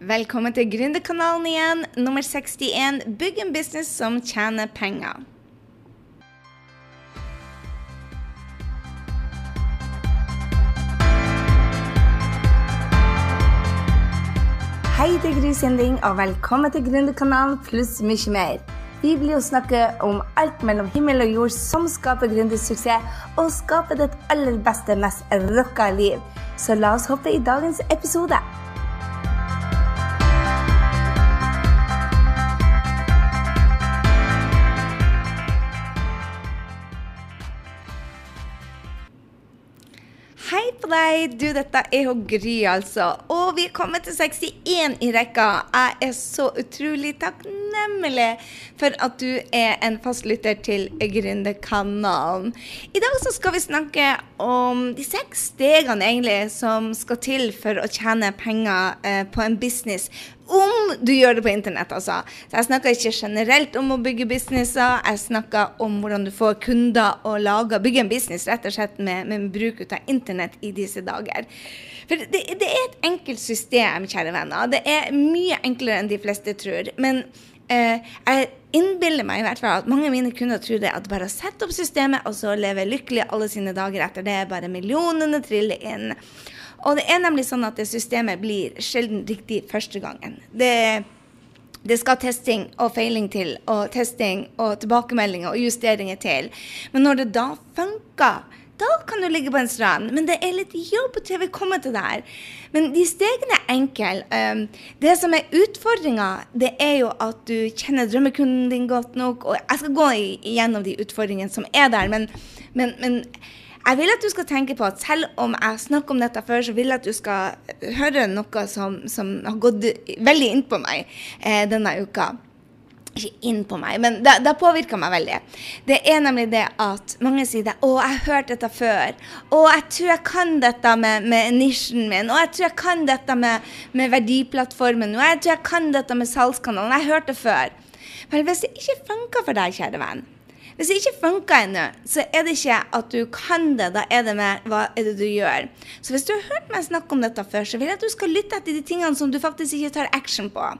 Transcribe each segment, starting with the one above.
Velkommen til Gründerkanalen igjen, nummer 61. Bygg en business som tjener penger. Hei, det er Gry Sinding, og velkommen til Gründerkanalen pluss mye mer. Vi blir jo snakke om alt mellom himmel og jord som skaper gründersuksess, og skaper ditt aller beste, mest rocka liv. Så la oss hoppe i dagens episode. Deg! Du, dette er jo Gry, altså. Og vi er kommet til 61 i rekka. Jeg er så utrolig takknemlig for at du er en fastlytter til Gründerkanalen. I dag så skal vi snakke om de seks stegene egentlig som skal til for å tjene penger eh, på en business. Om du gjør det på internett, altså. Så jeg snakker ikke generelt om å bygge businesser. Jeg snakker om hvordan du får kunder og lager, bygge en business rett og slett med, med bruk av internett i disse dager. For det, det, er et enkelt system, kjære venner. Det er mye enklere enn de fleste tror. Men eh, jeg innbiller meg i hvert fall at mange av mine kunder tror det at bare å sette opp systemet og så leve lykkelig alle sine dager etter det, bare millionene triller inn. Og det er nemlig sånn at det systemet blir sjelden riktig første gangen. Det, det skal testing og feiling til, og testing og tilbakemeldinger og justeringer til. Men når det da funker, da kan du ligge på en strand. Men det er litt jobb til vi kommer til der. Men de stegene er enkle. Um, det som er utfordringa, det er jo at du kjenner drømmekunden din godt nok. Og jeg skal gå igjennom de utfordringene som er der, men, men, men jeg vil at du skal tenke på at selv om jeg snakker om dette før, så vil jeg at du skal høre noe som, som har gått veldig inn på meg eh, denne uka. Ikke inn på meg, men det, det påvirker meg veldig. Det er nemlig det at mange sier det. 'Å, jeg har hørt dette før.' 'Å, jeg tror jeg kan dette med, med nisjen min.' 'Å, jeg tror jeg kan dette med, med verdiplattformen.' 'Og jeg tror jeg kan dette med salgskanalen.' 'Jeg har hørt det før.' Men hvis det ikke funker for deg, kjære venn, hvis det ikke funker ennå, så er det ikke at du kan det, da er det med hva er det du gjør. Så hvis du har hørt meg snakke om dette før, så vil jeg at du skal lytte etter de tingene som du faktisk ikke tar action på.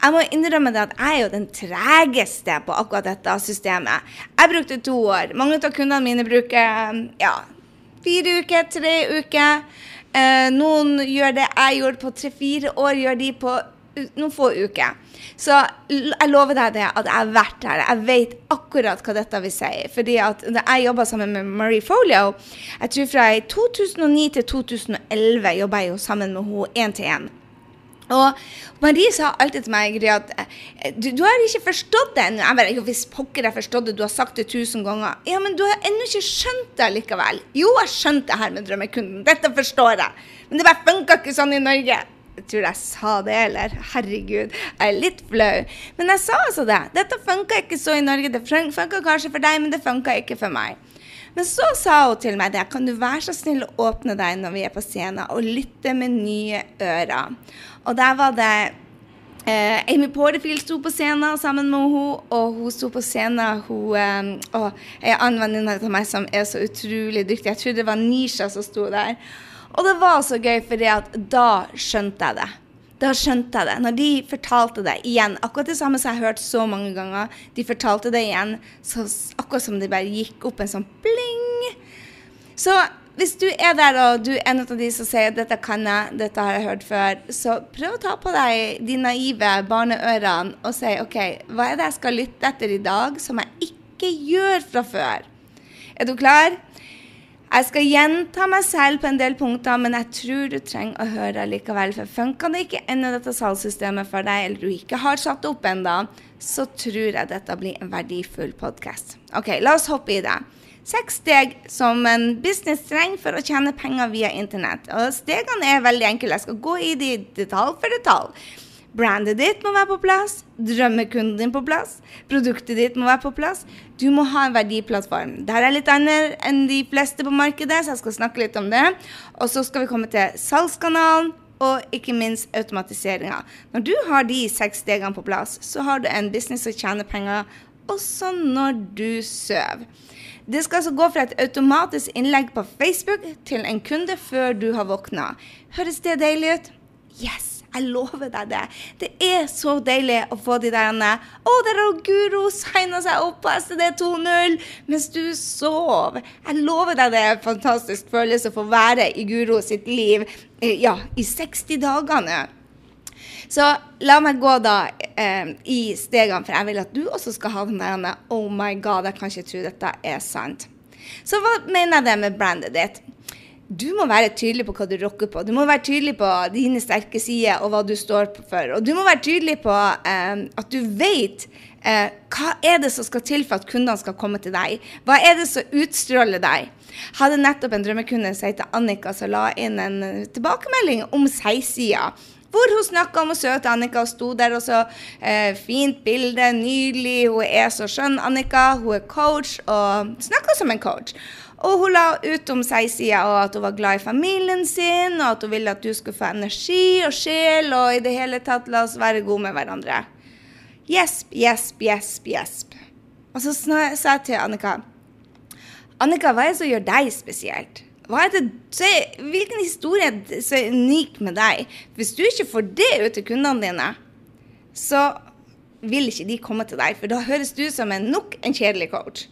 Jeg må innrømme det at jeg er jo den tregeste på akkurat dette systemet. Jeg brukte to år. Mange av kundene mine bruker ja, fire uker, tre uker. Eh, noen gjør det jeg gjorde på tre-fire år, gjør de på noen få uker. Så jeg lover deg det at jeg har vært her. Jeg vet akkurat hva dette vil si. Fordi at jeg jobba sammen med Marie Folio, jeg tror fra 2009 til 2011 jobba jeg jo sammen med henne én til én. Og Marie sa alltid til meg at eh, du, du har ikke forstått det ennå. Jeg bare, jo, hvis pokker jeg forstått det, du har sagt det tusen ganger. Ja, men du har ennå ikke skjønt det likevel. Jo, jeg skjønte det her med drømmekunden. Dette forstår jeg. Men det bare funka ikke sånn i Norge. Jeg tror jeg sa det, eller herregud, jeg er litt flau. Men jeg sa altså det. Dette funka ikke så i Norge. Det funka kanskje for deg, men det funka ikke for meg. Men så sa hun til meg det. Kan du være så snill å åpne deg når vi er på scenen, og lytte med nye ører? Og der var det eh, Amy Porterfield sto på scenen sammen med henne, og hun sto på scenen hun, eh, og En annen venninne av meg som er så utrolig dyktig. Jeg tror det var Nisha som sto der. Og det var så gøy, for da skjønte jeg det. Da skjønte jeg det. Når de fortalte det igjen, akkurat det samme som jeg har hørt så mange ganger, de fortalte det igjen, så akkurat som det bare gikk opp en sånn bling. Så hvis du er der og du er en av de som sier 'dette kan jeg, dette har jeg hørt før', så prøv å ta på deg de naive barneørene og si 'OK, hva er det jeg skal lytte etter i dag som jeg ikke gjør fra før'? Er du klar? Jeg skal gjenta meg selv på en del punkter, men jeg tror du trenger å høre likevel. For funker det ikke ennå dette salgssystemet for deg, eller du ikke har satt det opp ennå, så tror jeg dette blir en verdifull podkast. OK, la oss hoppe i det. Seks steg som en business trenger for å tjene penger via internett. Og stegene er veldig enkle. Jeg skal gå i de detalj for detalj. Brandet ditt må være på plass, drømmekunden din på plass, produktet ditt må være på plass. Du må ha en verdiplattform. Dette er litt annet enn de fleste på markedet, så jeg skal snakke litt om det. Og så skal vi komme til salgskanalen og ikke minst automatiseringa. Når du har de seks stegene på plass, så har du en business som tjener penger også når du sover. Det skal altså gå fra et automatisk innlegg på Facebook til en kunde før du har våkna. Høres det deilig ut? Yes! Jeg lover deg det. Det er så deilig å få de der Å, der har Guro signa seg opp på STD 2.0 mens du sov. Jeg lover deg det er en fantastisk følelse å få være i Guro sitt liv eh, ja, i 60 dager nå. Så la meg gå da eh, i stegene, for jeg vil at du også skal ha den der Oh my God, jeg kan ikke tro dette er sant. Så hva mener jeg det med brandet ditt? Du må være tydelig på hva du rocker på. Du må være tydelig på dine sterke sider og hva du står for. Og du må være tydelig på eh, at du vet eh, hva er det som skal til for at kundene skal komme til deg. Hva er det som utstråler deg? Hadde nettopp en drømmekunde som heter Annika, som la inn en tilbakemelding om seg-sida. Hvor hun snakka om søte Annika og sto der og så eh, fint bilde, nydelig. Hun er så skjønn, Annika. Hun er coach og snakker som en coach. Og hun la ut om seg sida og at hun var glad i familien sin, og at hun ville at du skulle få energi og sjel, og i det hele tatt la oss være gode med hverandre. Gjesp, gjesp, gjesp, gjesp. Og så sa jeg til Annika Annika, hva er det som gjør deg spesielt? Hva er det, så, hvilken historie er så unik med deg? Hvis du ikke får det ut til kundene dine, så vil ikke de komme til deg, for da høres du som en nok en kjedelig coach.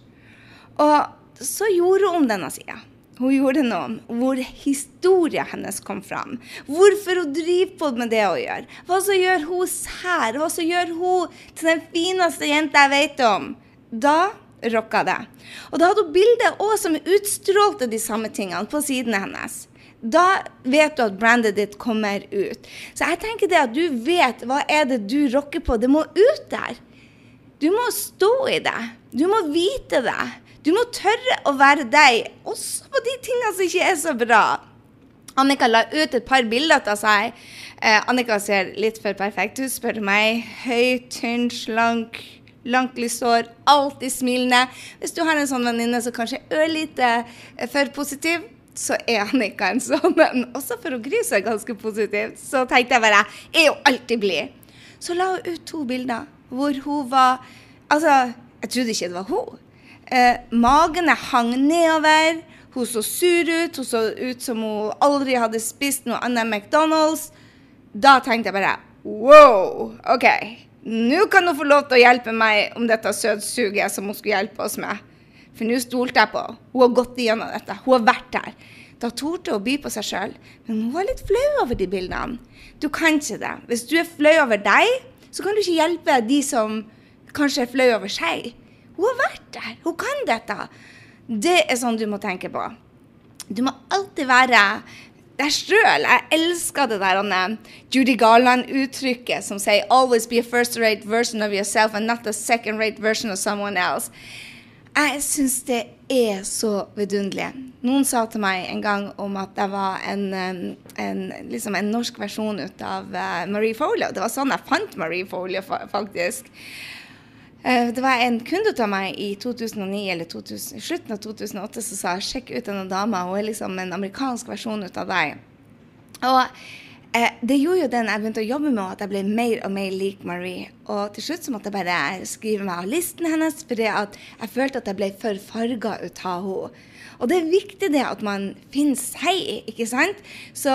Og så gjorde hun denne sida. Hun gjorde noe om hvor historien hennes kom fram. Hvorfor hun driver på med det hun gjør. Hva som gjør hun sær. Hva som gjør hun til den fineste jenta jeg vet om. Da rocka det. Og da hadde hun bilder òg som utstrålte de samme tingene på sidene hennes. Da vet du at brandet ditt kommer ut. Så jeg tenker det at du vet hva er det du rocker på. Det må ut der. Du må stå i det. Du må vite det. Du må tørre å være deg, også på de tingene som ikke er så bra. Annika la ut et par bilder av seg. Eh, Annika ser litt for perfekt ut, spør meg. Høy, tynn, slank langt lyst hår, alltid smilende. Hvis du har en sånn venninne som kanskje er ørlite eh, for positiv, så er Annika en sånn en. Også for å Gry så er ganske positivt. Så tenkte jeg bare jeg er jo alltid blid. Så la hun ut to bilder hvor hun var Altså, jeg trodde ikke det var hun. Eh, magene hang nedover. Hun så sur ut. Hun så ut som hun aldri hadde spist noe annet McDonald's. Da tenkte jeg bare wow, OK. Nå kan hun få lov til å hjelpe meg om dette søtsuget som hun skulle hjelpe oss med. For nå stolte jeg på. Hun har gått igjennom dette. Hun har vært der. Da torde hun å by på seg sjøl. Men hun var litt flau over de bildene. Du kan ikke det. Hvis du er flau over deg, så kan du ikke hjelpe de som kanskje er flau over seg. Hun har vært der. Hun kan dette. Det er sånn du må tenke på. Du må alltid være deg sjøl. Jeg elsker det der Judy Garland-uttrykket som sier 'always be a first-rate version of yourself and not a second-rate version of someone else'. Jeg syns det er så vidunderlig. Noen sa til meg en gang om at jeg var en, en, liksom en norsk versjon ut av uh, Marie Folio. Det var sånn jeg fant Marie Folio, faktisk. Uh, det var en kunde av meg i 2009 eller 2000, slutten av 2008 som sa sjekk ut denne dama, hun er liksom en amerikansk versjon ut av deg. Og eh, det gjorde jo den jeg begynte å jobbe med, at jeg ble mer og mer lik Marie. Og til slutt så måtte jeg bare skrive meg av listen hennes, fordi jeg følte at jeg ble for farga ut av henne. Og det er viktig det at man finner seg, ikke sant? Så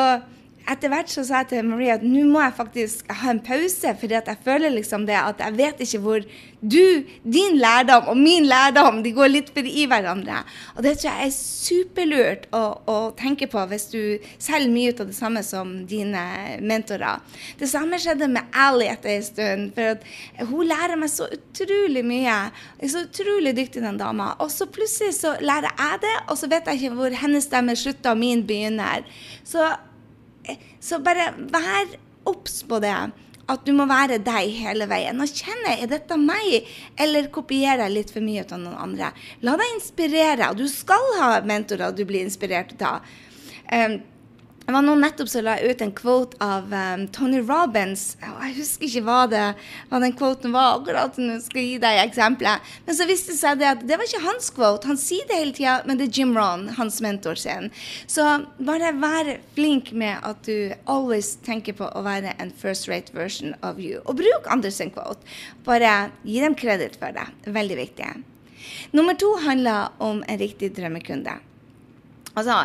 etter hvert så sa jeg til Marie at nå må jeg faktisk ha en pause, fordi at jeg føler liksom det at jeg vet ikke hvor du, din lærdom og min lærdom de går litt for i hverandre. Og det tror jeg er superlurt å, å tenke på hvis du selger mye ut av det samme som dine mentorer. Det samme skjedde med Ally etter en stund. For hun lærer meg så utrolig mye. Jeg er så utrolig dyktig, den dama. Og så plutselig så lærer jeg det, og så vet jeg ikke hvor hennes stemme slutter og min begynner. Så så bare vær obs på det. At du må være deg hele veien. Og kjenne er dette meg, eller kopierer jeg litt for mye av noen andre. La deg inspirere. Du skal ha mentorer du blir inspirert av. Um, det var nå nettopp som la ut en quote av um, Tony Robins. Jeg husker ikke hva, det, hva den quoten var, akkurat nå skal jeg gi deg eksempelet. Men så viste det seg det at det var ikke hans quote. Han sier det hele tida, men det er Jim Ron, hans mentor sin. Så bare vær flink med at du always tenker på å være en first rate version of you. Og bruk Anders quote. Bare gi dem kreditt for det. Veldig viktig. Nummer to handler om en riktig drømmekunde. Altså,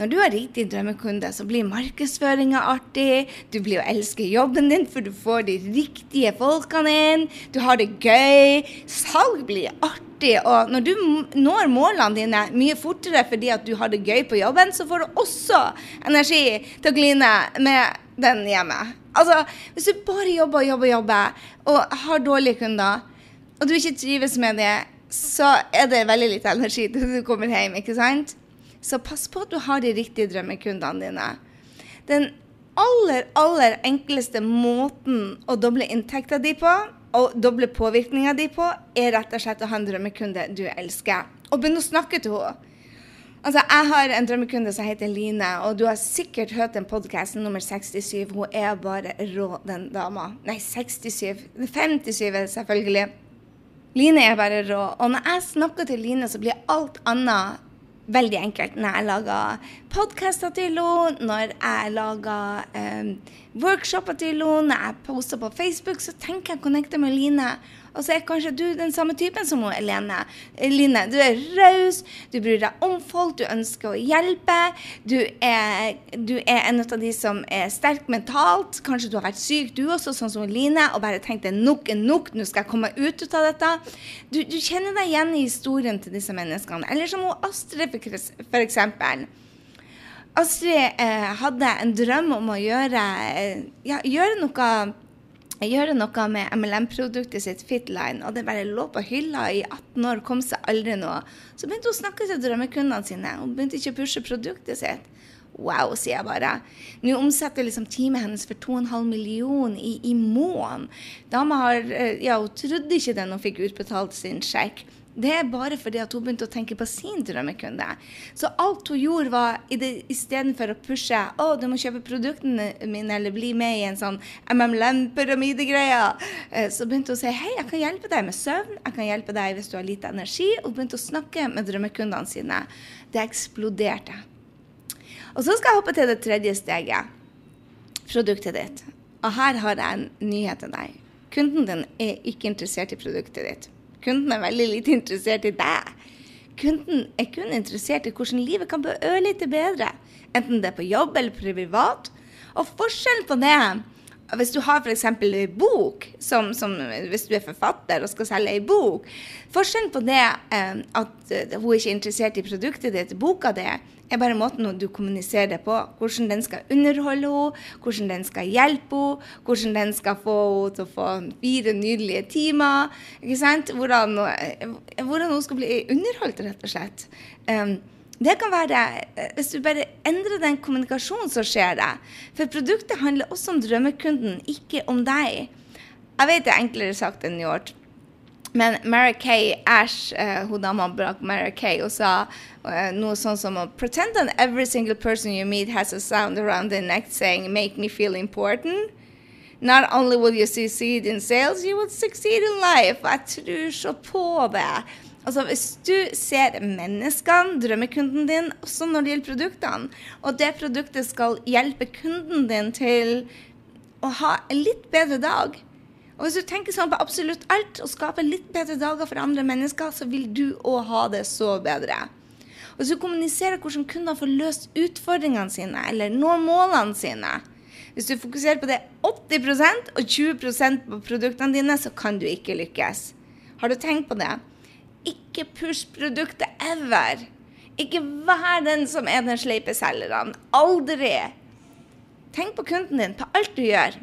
når du har riktig drømmekunde, så blir markedsføringa artig. Du blir å elske jobben din, for du får de riktige folkene inn. Du har det gøy. Salg blir artig. Og når du når målene dine mye fortere fordi at du har det gøy på jobben, så får du også energi til å gline med den hjemme. Altså, hvis du bare jobber og jobber jobber, og har dårlige kunder, og du ikke trives med det, så er det veldig lite energi til du kommer hjem, ikke sant? Så pass på at du har de riktige drømmekundene dine. Den aller, aller enkleste måten å doble inntekta di på, og doble påvirkninga di på, er rett og slett å ha en drømmekunde du elsker. Og begynne å snakke til henne. Altså, Jeg har en drømmekunde som heter Line, og du har sikkert hørt den podkasten nummer 67. Hun er bare rå, den dama. Nei, 67. 57, selvfølgelig. Line er bare rå. Og når jeg snakker til Line, så blir alt annet veldig enkelt når jeg lager podkaster til henne, når jeg lager um, workshoper til henne, når jeg poster på Facebook, så tenker jeg å connecte med Line. Og så er kanskje du den samme typen som hun, Lene. Line, du er raus, du bryr deg om folk, du ønsker å hjelpe. Du er, du er en av de som er sterk mentalt. Kanskje du har vært syk, du også, sånn som Line, og bare tenkte nok er nok, nå skal jeg komme ut av dette. Du, du, kjenner deg igjen i historien til disse menneskene. Eller som Astrid, for eksempel. Astrid eh, hadde en drøm om å gjøre, eh, ja, gjøre noe gjøre noe med MLM-produktet sitt Fitline, og det bare lå på hylla i 18 år, kom seg aldri noe. Så begynte hun å snakke til drømmekundene sine. Hun begynte ikke å pushe produktet sitt. Wow, sier jeg bare. Nå omsetter liksom teamet hennes for 2,5 millioner i, i måneden. Dama har eh, Ja, hun trodde ikke det hun fikk utbetalt sin sjekk. Det er bare fordi at hun begynte å tenke på sin drømmekunde. Så alt hun gjorde, var istedenfor å pushe å, du må kjøpe produktene mine eller bli med i en sånn MMLM-pyramidegreie, eh, så begynte hun å si hei, jeg kan hjelpe deg med søvn, jeg kan hjelpe deg hvis du har lite energi, og begynte å snakke med drømmekundene sine. Det eksploderte. Og så skal jeg hoppe til det tredje steget. Produktet ditt. Og her har jeg en nyhet til deg. Kunden din er ikke interessert i produktet ditt. Kunden er veldig lite interessert i deg. Kunden er kun interessert i hvordan livet kan bli ørlite bedre, enten det er på jobb eller privat. Og forskjellen på det hvis du har f.eks. bok, som, som, hvis du er forfatter og skal selge ei bok Forskjellen på det eh, at hun ikke er interessert i produktet ditt, boka di, er bare måten du kommuniserer det på. Hvordan den skal underholde henne, hvordan den skal hjelpe henne, hvordan den skal få henne til å få fire nydelige timer. Hvordan, eh, hvordan hun skal bli underholdt, rett og slett. Um, det kan være eh, hvis du bare endrer den kommunikasjonen, så skjer det. For produktet handler også om drømmekunden, ikke om deg. Jeg vet det er enklere sagt enn gjort. Men Mary Kay Ash, uh, hun dama bak Mary Kay, hun sa uh, noe sånn som Pretend that every single person you meet has a sound around their neck saying 'make me feel important'. Not only will you succeed in sales, you will succeed in life. Jeg tror så på det. Altså Hvis du ser menneskene, drømmekunden din, også når det gjelder produktene, og det produktet skal hjelpe kunden din til å ha en litt bedre dag og Hvis du tenker sånn på absolutt alt og skaper litt bedre dager for andre mennesker, så vil du òg ha det så bedre. Og Hvis du kommuniserer hvordan kundene får løst utfordringene sine eller når målene sine Hvis du fokuserer på det 80% og 20% på produktene dine, så kan du ikke lykkes. Har du tenkt på det? Ikke push produktet ever. Ikke vær den som er den sleipe selgeren. Aldri. Tenk på kunden din, på alt du gjør.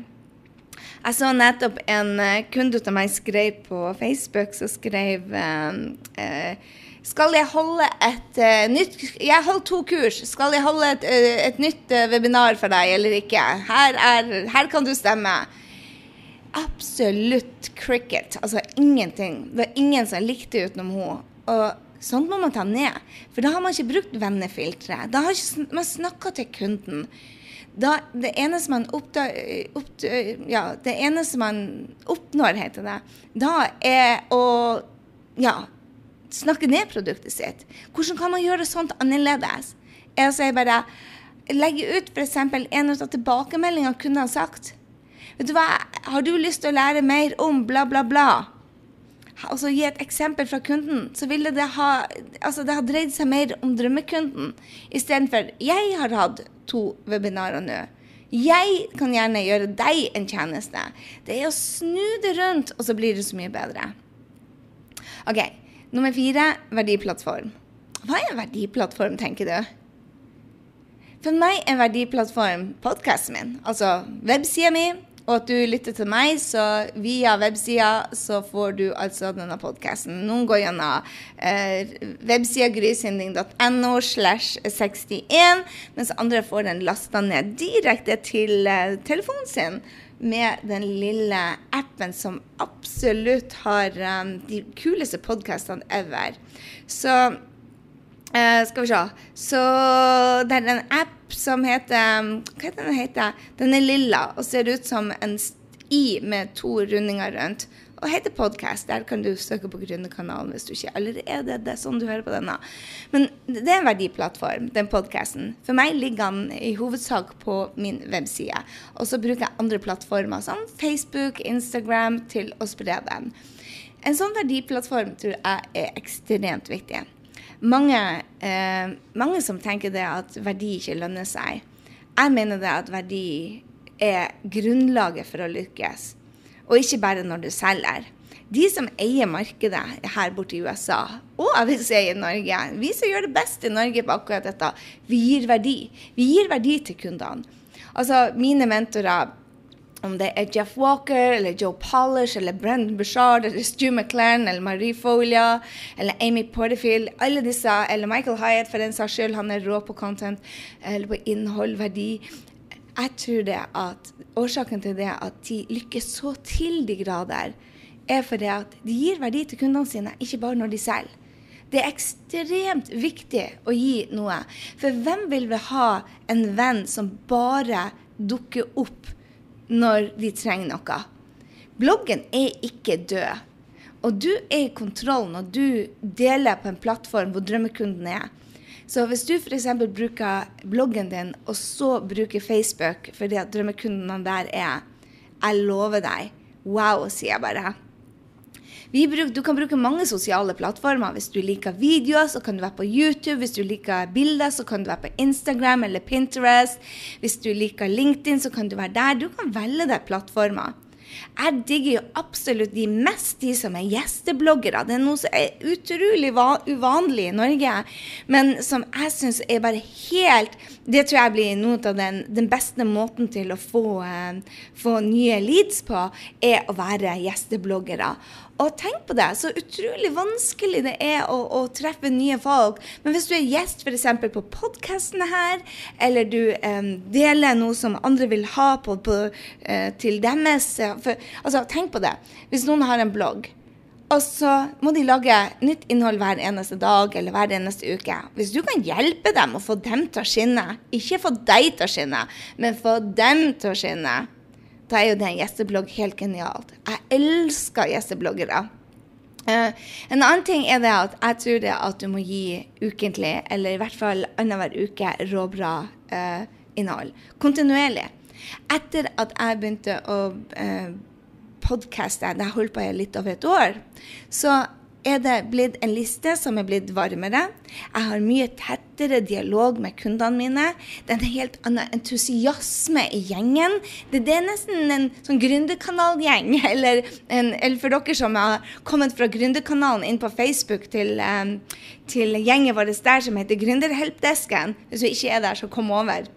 Jeg så nettopp en uh, kunde av meg skrev på Facebook, som skrev uh, uh, skal jeg holde et uh, nytt Jeg holdt to kurs. Skal jeg holde et, et nytt uh, webinar for deg eller ikke? Her, er, her, kan du stemme. Absolutt cricket. Altså ingenting. Det var ingen som likte utenom henne. Og sånt må man ta ned. For da har man ikke brukt vennefilteret. Da har ikke man snakka til kunden da, det eneste man oppda, opp, ja, det eneste man oppnår, heter det, da er å ja, snakke ned produktet sitt. Hvordan kan man gjøre sånt annerledes? Jeg sier bare legge ut f.eks. en av tilbakemeldingene kunne ha sagt. Vet du hva, har du lyst til å lære mer om bla, bla, bla? altså gi et eksempel fra kunden, så ville det ha, altså det har dreid seg mer om drømmekunden. Istedenfor jeg har hatt to webinarer nå. Jeg kan gjerne gjøre deg en tjeneste. Det er å snu det rundt, og så blir det så mye bedre. OK. Nummer fire verdiplattform. Hva er en verdiplattform, tenker du? For meg er verdiplattform podkasten min, altså websida mi, og at du lytter til meg, så via websida så får du altså denne podkasten. Noen går gjennom eh, websida grysynding.no slash 61, mens andre får den lasta ned direkte til eh, telefonen sin med den lille appen som absolutt har um, de kuleste podkastene ever. Så uh, skal vi se Så det er en app som heter Hva heter den? Heter? Den er lilla og ser ut som en i med to rundinger rundt. Og heter podkast. Der kan du søke på Gründerkanalen hvis du ikke allerede er det. Det er sånn du hører på denne. Men det er en verdiplattform, den podkasten. For meg ligger den i hovedsak på min webside. Og så bruker jeg andre plattformer som Facebook, Instagram til å spre den. En sånn verdiplattform tror jeg er ekstremt viktig mange, eh, mange som tenker det at verdi ikke lønner seg. Jeg mener det at verdi er grunnlaget for å lykkes, og ikke bare når du selger. De som eier markedet her borte i USA, og jeg vil si i Norge, vi som gjør det best i Norge på akkurat dette, vi gir verdi. Vi gir verdi til kundene. Altså, mine mentorer om det er Jeff Walker eller Joe Polish eller Brendan Bushard eller Stu McLaren eller Marie Folia eller Amy Porterfield, alle disse, eller Michael Hyatt for den saks skyld, han er rå på content eller på innhold, verdi. Jeg tror det at årsaken til det at de lykkes så til de grader, er fordi at de gir verdi til kundene sine, ikke bare når de selger. Det er ekstremt viktig å gi noe. For hvem vil vi ha en venn som bare dukker opp når de trenger noe. Bloggen er ikke død. Og du er i kontroll når du deler på en plattform hvor drømmekunden er. Så hvis du f.eks. bruker bloggen din, og så bruker Facebook fordi at drømmekundene der er Jeg lover deg. Wow, sier jeg bare. Bruk, du kan bruke mange sosiale plattformer. Hvis du liker videoer, så kan du være på YouTube. Hvis du liker bilder, så kan du være på Instagram eller Pinterest. Hvis du liker LinkedIn, så kan du være der. Du kan velge deg plattformer. Jeg digger jo absolutt de mest de som er gjestebloggere. Det er noe som er utrolig uvanlig i Norge, men som jeg syns er bare helt Det tror jeg blir noe av den, den beste måten til å få, eh, få nye leads på, er å være gjestebloggere. Og tenk på det, så utrolig vanskelig det er å, å treffe nye folk. Men hvis du er gjest f.eks. på podkastene her, eller du eh, deler noe som andre vil ha på, på, eh, til deres for, altså, Tenk på det. Hvis noen har en blogg, og så må de lage nytt innhold hver eneste dag eller hver eneste uke. Hvis du kan hjelpe dem og få dem til å skinne, ikke få deg til å skinne, men få dem til å skinne da er jo det en gjesteblogg helt genialt. Jeg elsker gjestebloggere. Uh, en annen ting er det at jeg tror det at du må gi ukentlig, eller i hvert fall annenhver uke, råbra uh, innhold. Kontinuerlig. Etter at jeg begynte å uh, podkaste, det har holdt på i litt over et år, så er det blitt en liste som er blitt varmere. Jeg har mye tettere dialog med kundene mine. Det er en helt annen entusiasme i gjengen. Det, er nesten en sånn gründerkanalgjeng. Eller, eller, for dere som har kommet fra Gründerkanalen inn på Facebook til, um, til gjengen vår der som heter Gründerhelpdesken. Hvis du ikke er der, så kom over.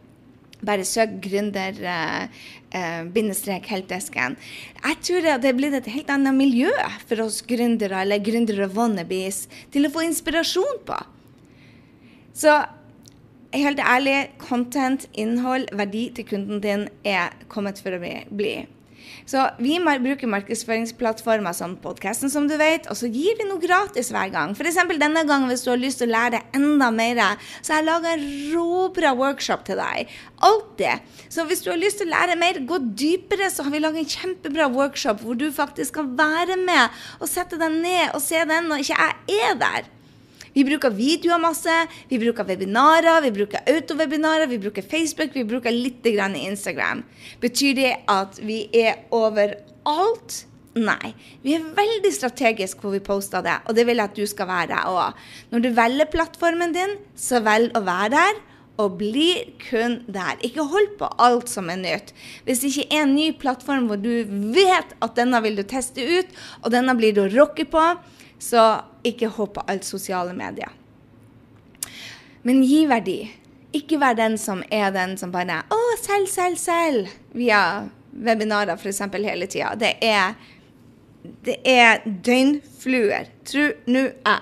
Bare søk gründer uh, uh, bindestrek helpdesken. Jeg tror det er blitt et helt annet miljø for oss gründere eller gründere wannabes til å få inspirasjon på. Så helt ærlig, content, innhold, verdi til kunden din er kommet for å bli. Så vi bruker markedsføringsplattformer som podkasten, som du vet, og så gir vi noe gratis hver gang. F.eks. denne gangen hvis du har lyst til å lære enda mer, så har jeg laga en råbra workshop til deg. Alltid. Så hvis du har lyst til å lære mer, gå dypere, så har vi laga en kjempebra workshop hvor du faktisk kan være med og sette deg ned og se den når ikke jeg er der. Vi bruker videoer masse, vi bruker webinarer, vi bruker autovebinarer, vi bruker Facebook, vi bruker litt grann Instagram. Betyr det at vi er overalt? Nei. Vi er veldig strategisk hvor vi poster det, og det vil jeg at du skal være òg. Når du velger plattformen din, så velg å være der. Og bli kun der. Ikke hold på alt som er nytt. Hvis det ikke er en ny plattform hvor du vet at denne vil du teste ut, og denne blir du å rocke på, så ikke hopp på alt sosiale medier. Men gi verdi. Ikke vær den som er den som bare Å, selg, selg, selg! Via webinarer f.eks. hele tida. Det er det er døgnfluer. Tror, nu jeg.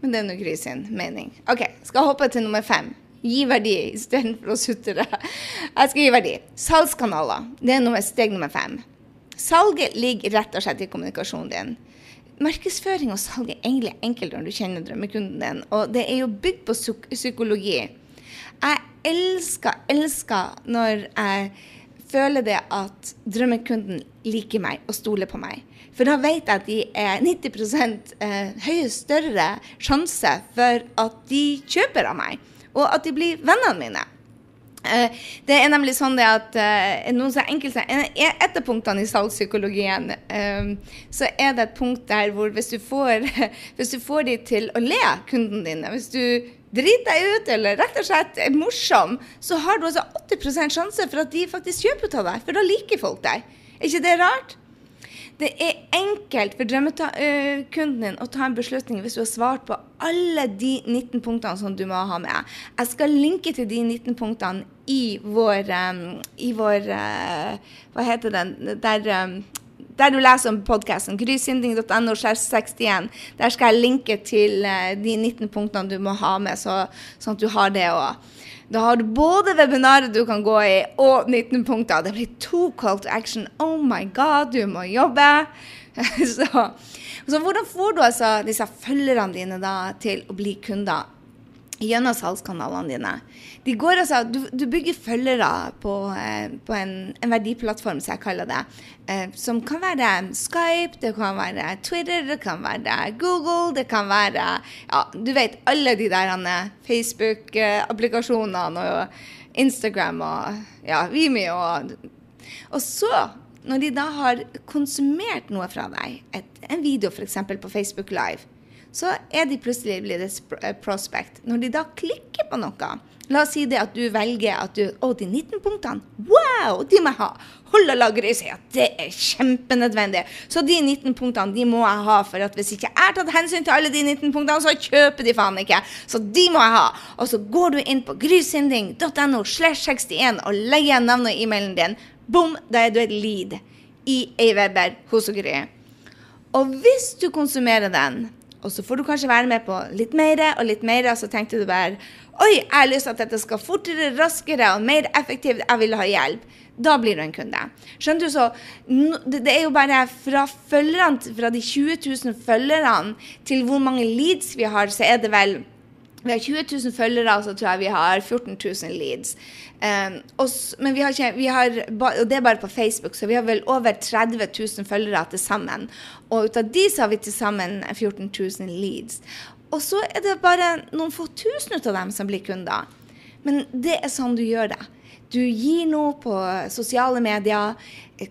Men det er nå Gry mening. OK, skal hoppe til nummer fem. Gi verdi istedenfor å sutre. Jeg skal gi verdi. Salgskanaler. Det er nummer, steg nummer fem. Salget ligger rett og slett i kommunikasjonen din. Markedsføring og salg er egentlig enkelt når du kjenner drømmekunden din, og det er jo bygd på psykologi. Jeg elsker, elsker når jeg føler det at drømmekunden liker meg og stoler på meg. For da vet jeg at de er 90 høye høyere større sjanse for at de kjøper av meg, og at de blir vennene mine. Uh, det er nemlig sånn at uh, noen så enkelte, Et av punktene i salgspsykologien uh, så er det et punkt der hvor hvis du får, hvis du får de til å le, kunden dine Hvis du driter deg ut eller rett og slett er morsom, så har du altså 80% sjanse for at de faktisk kjøper av deg, for da liker folk deg. Er ikke det rart? Det er enkelt for drømmekunden din å ta en beslutning hvis du har svart på alle de 19 punktene som du må ha med. Jeg skal linke til de 19 punktene i vår, um, i vår uh, Hva heter den? Der, der du leser om podkasten, grysynding.no 61. Der skal jeg linke til de 19 punktene du må ha med, så, sånn at du har det òg. Da har du både webinaret du kan gå i, og 19 punkter. Det blir to call to action. Oh my god, du må jobbe! så, så, hvordan får du altså disse følgerne dine da til å bli kunder? Gjennom salgskanalene dine. De går altså, du, du bygger følgere på, eh, på en, en, verdiplattform, som jeg kaller det. Eh, som kan være Skype, det kan være Twitter, det kan være Google, det kan være ja, Du vet alle de der Facebook-applikasjonene og Instagram og ja, Vimeo og Og så, når de da har konsumert noe fra deg, et, en video f.eks. på Facebook Live, så er de plutselig blitt et prospect. Når de da klikker på noe La oss si det at du velger at du Å, de 19 punktene, wow, de må jeg ha. Hold og la Gry si at det er kjempenødvendig. Så de 19 punktene de må jeg ha, for at hvis ikke jeg har tatt hensyn til alle de 19 punktene, så kjøper de faen ikke. Så de må jeg ha. Og så går du inn på grysynding.no slash 61 og legger igjen navnet og e-mailen din. Bom, da er du et lead i ei Weber hos Gry. Og hvis du konsumerer den og så får du kanskje være med på litt mer og litt mer, og så tenkte du bare Oi, jeg har lyst til at dette skal fortere, raskere og mer effektivt. Jeg vil ha hjelp. Da blir du en kunde. Skjønner du, så Det er jo bare fra følgerne, fra de 20 000 følgerne til hvor mange leads vi har, så er det vel vi har 20 000 følgere, og så tror jeg vi har 14 000 leads. Um, og, men vi har ikke, vi har, og det er bare på Facebook, så vi har vel over 30 000 følgere til sammen. Og ut av de så har vi til sammen 14 000 leads. Og så er det bare noen få tusen av dem som blir kunder. Men det er sånn du gjør det. Du gir noe på sosiale medier.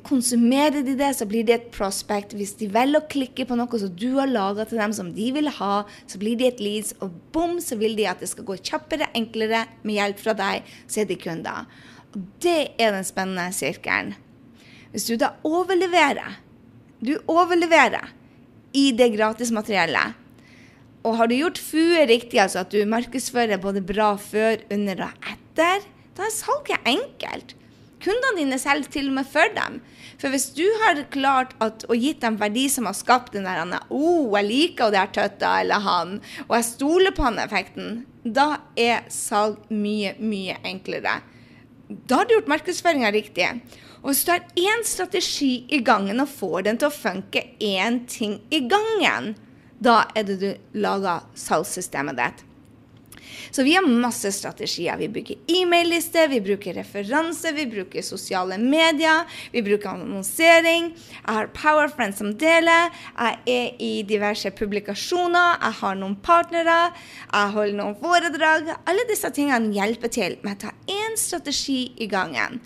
Konsumerer de det, så blir det et prospect. Hvis de velger å klikke på noe som du har laga til dem, som de vil ha, så blir de et leads. Og bom, så vil de at det skal gå kjappere, enklere, med hjelp fra deg, så er de kunder. Og det er den spennende sirkelen. Hvis du da overleverer, du overleverer i det gratismateriellet, og har du gjort FUE riktig, altså at du markedsfører både bra før, under og etter, da er salget enkelt. Kundene dine selger til og med for dem. For hvis du har klart at, og gitt dem verdi som har skapt den der oh, jeg liker det her tøtta eller han, og jeg stoler på han-effekten, da er salg mye, mye enklere. Da har du gjort markedsføringa riktig. Og hvis du har én strategi i gangen og får den til å funke én ting i gangen, da er det du lager salgssystemet ditt. Så vi har masse strategier. Vi bruker e-mail-lister, vi bruker referanser, vi bruker sosiale medier, vi bruker annonsering. Jeg har Powerfriends som deler. Jeg er i diverse publikasjoner. Jeg har noen partnere. Jeg holder noen foredrag. Alle disse tingene hjelper til med å ta én strategi i gangen.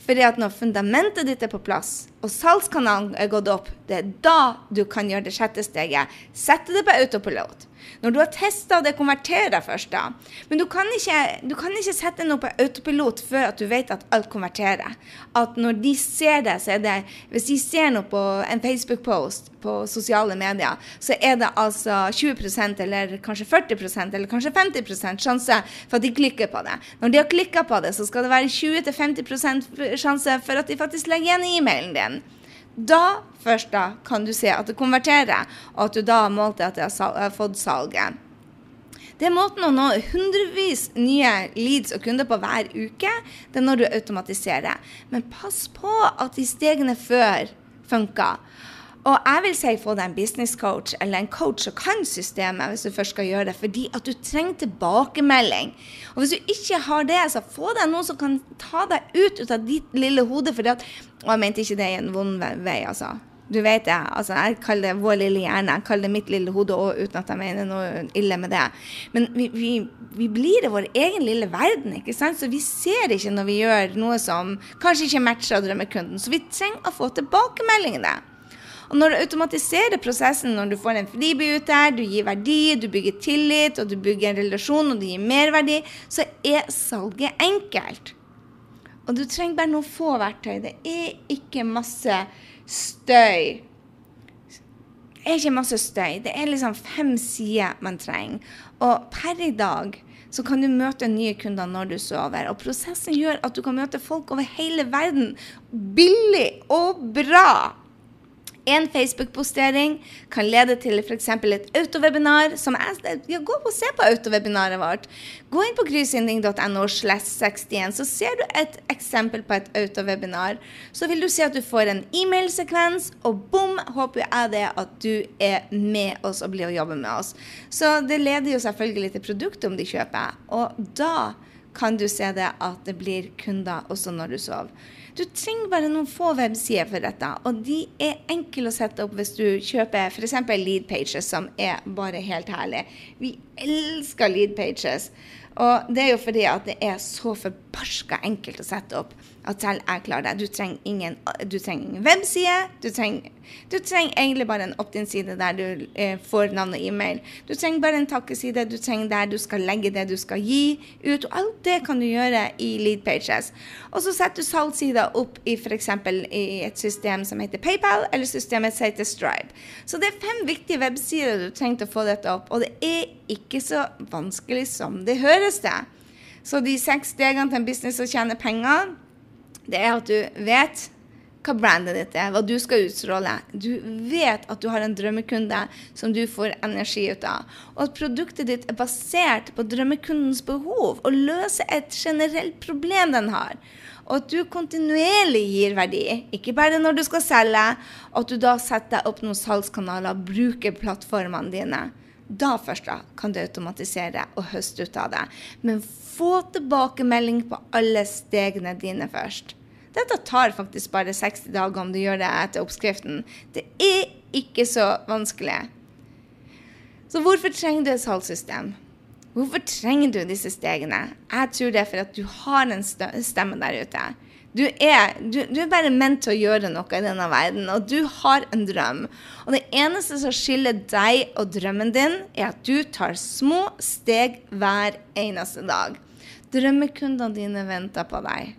Fordi at når fundamentet ditt er på plass, og salgskanalen er gått opp, det er da du kan gjøre det sjette steget. Sette det på autopilot. Når du har testa det, konverterer først, da. Men du kan, ikke, du kan ikke sette noe på autopilot før at du vet at alt konverterer. At når de ser det, så er det Hvis de ser noe på en Facebook-post på sosiale medier, så er det altså 20% eller kanskje 40% eller kanskje 50 sjanse for at de klikker på det. Når de har klikka på det, så skal det være 20-50% sjanse for at de faktisk legger igjen e-mailen din. Da først da kan du se at det konverterer, og at du da har målt at det har fått salget. Det er måten å nå hundrevis nye leads og kunder på hver uke. Det er når du automatiserer. Men pass på at de stegene før funker. Og jeg vil si få deg en business coach eller en coach som kan systemet, hvis du først skal gjøre det, fordi at du trenger tilbakemelding. Og hvis du ikke har det, så få deg noen som kan ta deg ut, ut av ditt lille hode. Fordi at, og jeg mente ikke det i en vond vei, altså. Du vet det. altså Jeg kaller det vår lille hjerne. Jeg kaller det mitt lille hode òg, uten at jeg mener noe ille med det. Men vi, vi, vi blir i vår egen lille verden, ikke sant? så vi ser ikke når vi gjør noe som kanskje ikke matcher drømmekunden. Så vi trenger å få tilbakemeldingene. Og når du automatiserer prosessen, når du får en friby ut der, du gir verdi, du bygger tillit, og du bygger en relasjon, og du gir merverdi, så er salget enkelt. Og du trenger bare noen få verktøy. Det er ikke masse støy. Det er ikke masse støy. Det er liksom fem sider man trenger. Og per i dag så kan du møte nye kunder når du sover. Og prosessen gjør at du kan møte folk over hele verden billig og bra. En Facebook-postering kan lede til f.eks. et autowebinar. som er, ja, Gå og se på autovebinaret vårt. Gå inn på grysynding.no, så ser du et eksempel på et autowebinar. Så vil du se at du får en e-mailsekvens, og bom, håper jeg det at du er med oss og blir å jobbe med oss. Så det leder jo selvfølgelig til produktet om de kjøper. Og da kan du se det at det blir kunder også når du sover. Du trenger bare noen få websider for dette, og de er enkle å sette opp hvis du kjøper f.eks. lead pages, som er bare helt herlig. Vi elsker lead pages. Og det er jo fordi at det er så forbarska enkelt å sette opp at selv jeg klarer det. Du trenger ingen, du trenger ingen webside. Du trenger, du trenger, egentlig bare en opt-in-side der du eh, får navn og e-mail. Du trenger bare en takkeside. Du trenger der du skal legge det du skal gi ut. Og alt det kan du gjøre i Lead Pages. Og så setter du salgssider opp i f.eks. i et system som heter PayPal, eller systemet som heter Stripe. Så det er fem viktige websider du trenger til å få dette opp. Og det er ikke så vanskelig som det høres det. Så de seks stegene til en business å tjene penger det er at du vet hva brandet ditt er, hva du skal utstråle. Du vet at du har en drømmekunde som du får energi ut av. Og at produktet ditt er basert på drømmekundens behov og løser et generelt problem den har. Og at du kontinuerlig gir verdi, ikke bare når du skal selge. Og at du da setter opp noen salgskanaler, bruker plattformene dine. Da først da kan du automatisere og høste ut av det. Men få tilbakemelding på alle stegene dine først. Dette tar faktisk bare 60 dager om du gjør det etter oppskriften. Det er ikke så vanskelig. Så hvorfor trenger du et salgssystem? Hvorfor trenger du disse stegene? Jeg tror det er for at du har en stemme der ute. Du er, du, du er, bare ment til å gjøre noe i denne verden, og du har en drøm. Og det eneste som skiller deg og drømmen din, er at du tar små steg hver eneste dag. Drømmekundene dine venter på deg.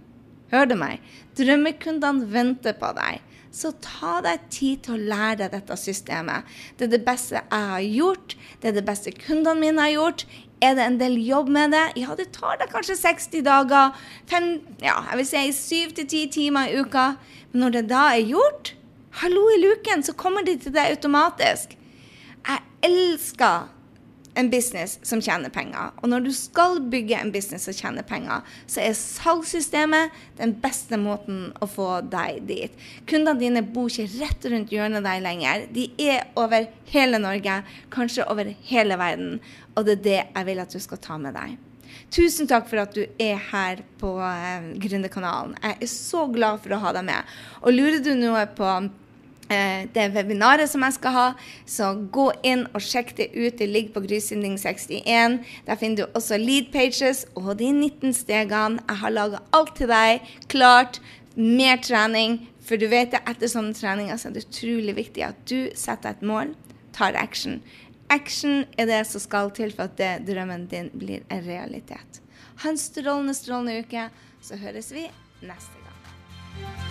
Hør du meg? Drømmekundene venter på deg. Så ta deg tid til å lære deg dette systemet. Det er det beste jeg har gjort. Det er det beste kundene mine har gjort. Er det en del jobb med det? Ja, det tar deg kanskje 60 dager. Fem, ja, jeg vil si 7-10 timer i uka. Men når det da er gjort, hallo i luken, så kommer de til deg automatisk. Jeg elsker en business som tjener penger. Og når du skal bygge en business som tjener penger, så er salgssystemet den beste måten å få deg dit. Kundene dine bor ikke rett rundt hjørnet deg lenger. De er over hele Norge, kanskje over hele verden. Og det er det jeg vil at du skal ta med deg. Tusen takk for at du er her på uh, Gründerkanalen. Jeg er så glad for å ha deg med. Og lurer du noe på Eh, det webinaret som jeg skal ha. Så gå inn og sjekk det ut. Det ligger på Grysynding61. Der finner du også lead pages og de 19 stegene. Jeg har laga alt til deg klart. Mer trening For du vet det, etter sånne treninger så er det utrolig viktig at du setter et mål, tar action. Action er det som skal til for at det, drømmen din blir en realitet. Ha en strålende, strålende uke, så høres vi neste gang.